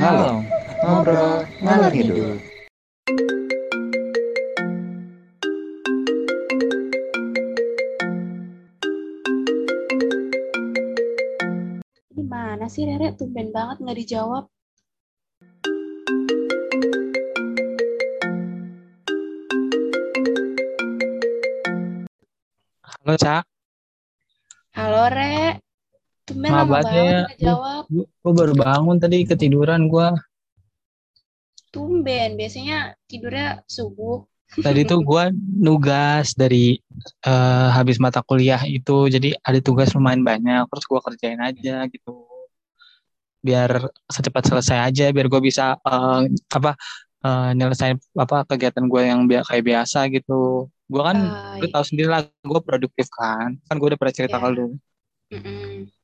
Halo, ngobrol ngalor ngidul. Di mana sih Rere? Tumben banget nggak dijawab. Halo, Cak. Halo Re. Tumben lama banget ya. jawab. Gue baru bangun tadi ketiduran gue. Tumben, biasanya tidurnya subuh. Tadi tuh gue nugas dari eh, habis mata kuliah itu, jadi ada tugas lumayan banyak. Terus gue kerjain aja gitu, biar secepat selesai aja, biar gue bisa eh, apa eh, nyelesain apa kegiatan gue yang bia- kayak biasa gitu. Gue kan, Ah, lu tahu sendiri lah, gue produktif kan. Kan gue udah pernah cerita Ya. ke lu. mm-mm.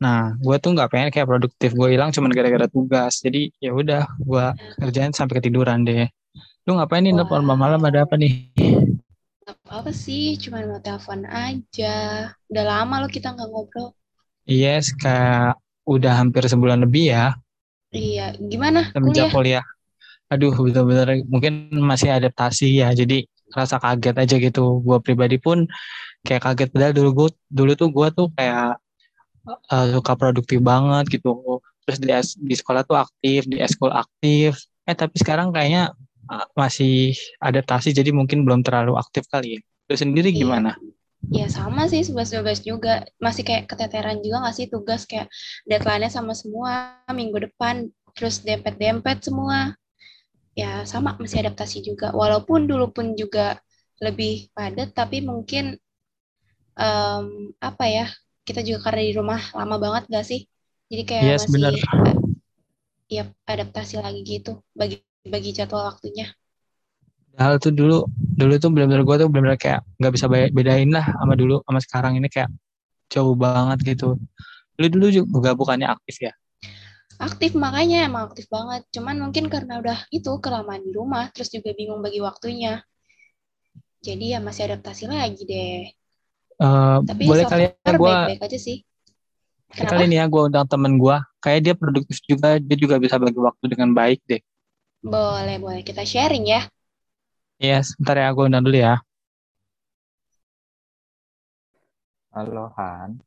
Nah, gue tuh nggak pengen kayak produktif gue hilang cuman gara-gara tugas. Jadi ya udah, gue kerjain sampai ketiduran deh. Lu ngapain nih nelfon malam-malam ada apa nih? Apa-apa sih, cuma mau telepon aja. Udah lama lo kita nggak ngobrol. Yes, kayak udah hampir sebulan lebih ya Iya, gimana semenjak kuliah? kuliah. Aduh, bener-bener mungkin masih adaptasi ya. Jadi rasa kaget aja gitu. Gue pribadi pun kayak kaget padahal dulu gue dulu tuh gue tuh kayak eh, suka produktif banget gitu. Terus di di sekolah tuh aktif, di eskul aktif. Eh tapi sekarang kayaknya eh, masih adaptasi jadi mungkin belum terlalu aktif kali ya. Lu sendiri Iya. gimana? Ya sama sih, 11-12 juga. Masih kayak keteteran juga nggak sih tugas kayak deadline-nya sama semua minggu depan. Terus dempet-dempet semua. Ya sama, masih adaptasi juga. Walaupun dulu pun juga lebih padat, tapi mungkin em, apa ya, kita juga karena di rumah lama banget gak sih? Jadi kayak Yes, masih bener. ya adaptasi lagi gitu, bagi bagi jadwal waktunya. Hal tuh dulu dulu tuh benar-benar gue tuh benar-benar kayak nggak bisa be- bedain lah sama dulu sama sekarang ini kayak jauh banget gitu. Lu dulu juga bukannya aktif ya? Aktif makanya emang aktif banget. Cuman mungkin karena udah itu kelamaan di rumah, terus juga bingung bagi waktunya. Jadi ya masih adaptasi lagi deh. Eh, Tapi boleh so kali ya far gue baik-baik aja sih. Kenapa? kali ini ya gue undang temen gue. Kayak dia produktif juga, dia juga bisa bagi waktu dengan baik deh. Boleh, boleh. Kita sharing ya. Iya, sebentar ya gue undang dulu ya. Halo Han.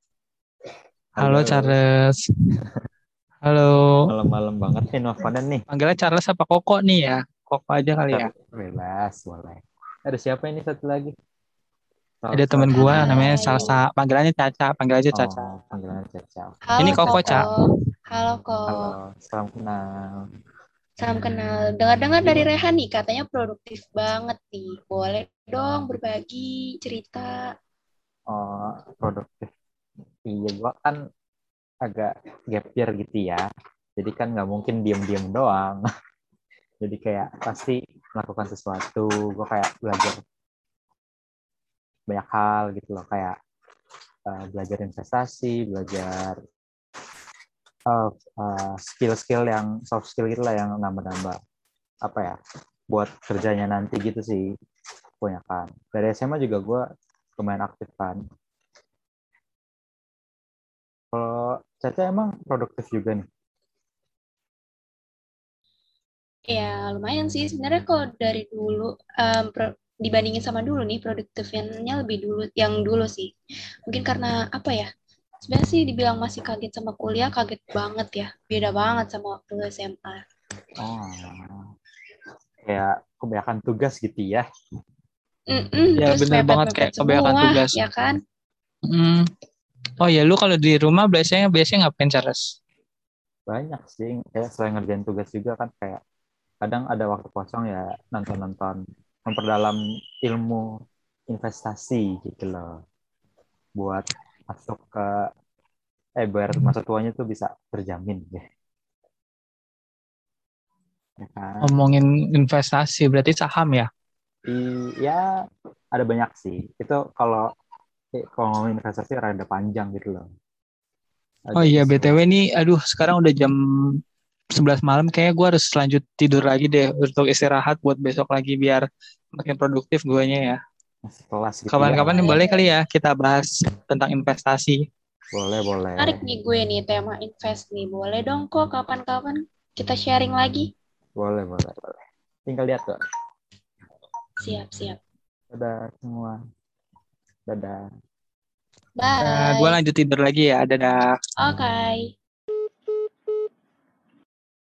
Halo, Charles. Halo. Malam-malam banget nih nelfonan nih. Panggilnya Charles apa Koko nih ya? Koko aja kali ya. Bebas, boleh. Ada siapa ini satu lagi? Ada temen gue Hai. namanya Salsa. Panggilannya Caca. Panggil aja Caca. Oh, panggilannya Caca. Halo, Ini Koko, Cak. Halo, Kok. Halo, salam kenal. Salam kenal. Dengar-dengar dari Rehan nih, katanya produktif banget nih. Boleh dong berbagi cerita. Oh, produktif. Iya, gua kan agak gap year gitu ya. Jadi kan nggak mungkin diem-diem doang. Jadi kayak pasti melakukan sesuatu. Gue kayak belajar banyak hal gitu loh. Kayak eh, belajar investasi, belajar eh, eh, skill-skill yang soft skill gitu lah yang nambah-nambah apa ya buat kerjanya nanti gitu sih kebanyakan. Dari SMA juga gue lumayan aktif kan. Kalau Caca emang produktif juga nih. Ya, lumayan sih. Sebenarnya kalau dari dulu, pro- dibandingin sama dulu nih, produktifnya lebih dulu, yang dulu sih. Mungkin karena apa ya? Sebenarnya sih dibilang masih kaget sama kuliah, kaget banget ya. Beda banget sama waktu SMA. Oh. Kayak kebanyakan tugas gitu ya. Mm-mm, Ya, bener banget, kayak kebanyakan semua, tugas. ya kan? Hmm. Oh ya, lu kalau di rumah biasanya biasanya ngapain Charles? Banyak sih. Kayak selain ngerjain tugas juga kan kayak kadang ada waktu kosong ya nonton-nonton memperdalam ilmu investasi gitu loh. Buat masuk ke eh biar masa tuanya tuh bisa terjamin deh. Ya kan? Ngomongin investasi berarti saham ya? Iya, ada banyak sih. Itu kalau eh, kalau ngomongin investasi rada panjang gitu loh. Ada Oh iya, BTW nih, aduh sekarang udah jam 11 malam, kayaknya gue harus lanjut tidur lagi deh untuk istirahat buat besok lagi biar makin produktif guanya ya. kelas gitu Kapan-kapan ya. nih boleh kali ya kita bahas tentang investasi. Boleh, boleh. Menarik nih gue nih tema invest nih. Boleh dong kok kapan-kapan. kita sharing lagi. Boleh, boleh, boleh. Tinggal lihat tuh. Siap, siap. Dadah semua. Dadah. Bye. gue lanjut tidur lagi ya dadah Oke.